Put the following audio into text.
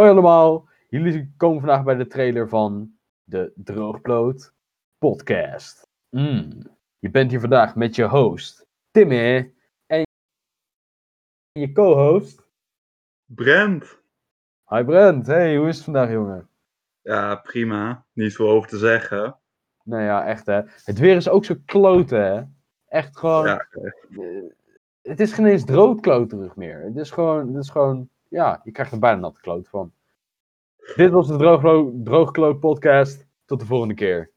Hoi allemaal, jullie komen vandaag bij de trailer van de Droogploot podcast. Mm. Je bent hier vandaag met je host, Timmy, en je co-host, Brent. Hi Brent. Hey, hoe is het vandaag jongen? Ja, prima. Niet veel over te zeggen. Nou ja, echt hè. Het weer is ook zo kloten hè. Echt gewoon, Ja, eh, het is geen eens droogkloterig meer. Het is gewoon, het is gewoon, ja, je krijgt er bijna natte kloot van. Dit was de Droogklo- Droogkloot podcast. Tot de volgende keer.